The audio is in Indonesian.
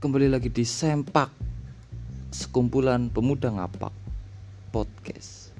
kembali lagi di Sempak Sekumpulan Pemuda Ngapak Podcast.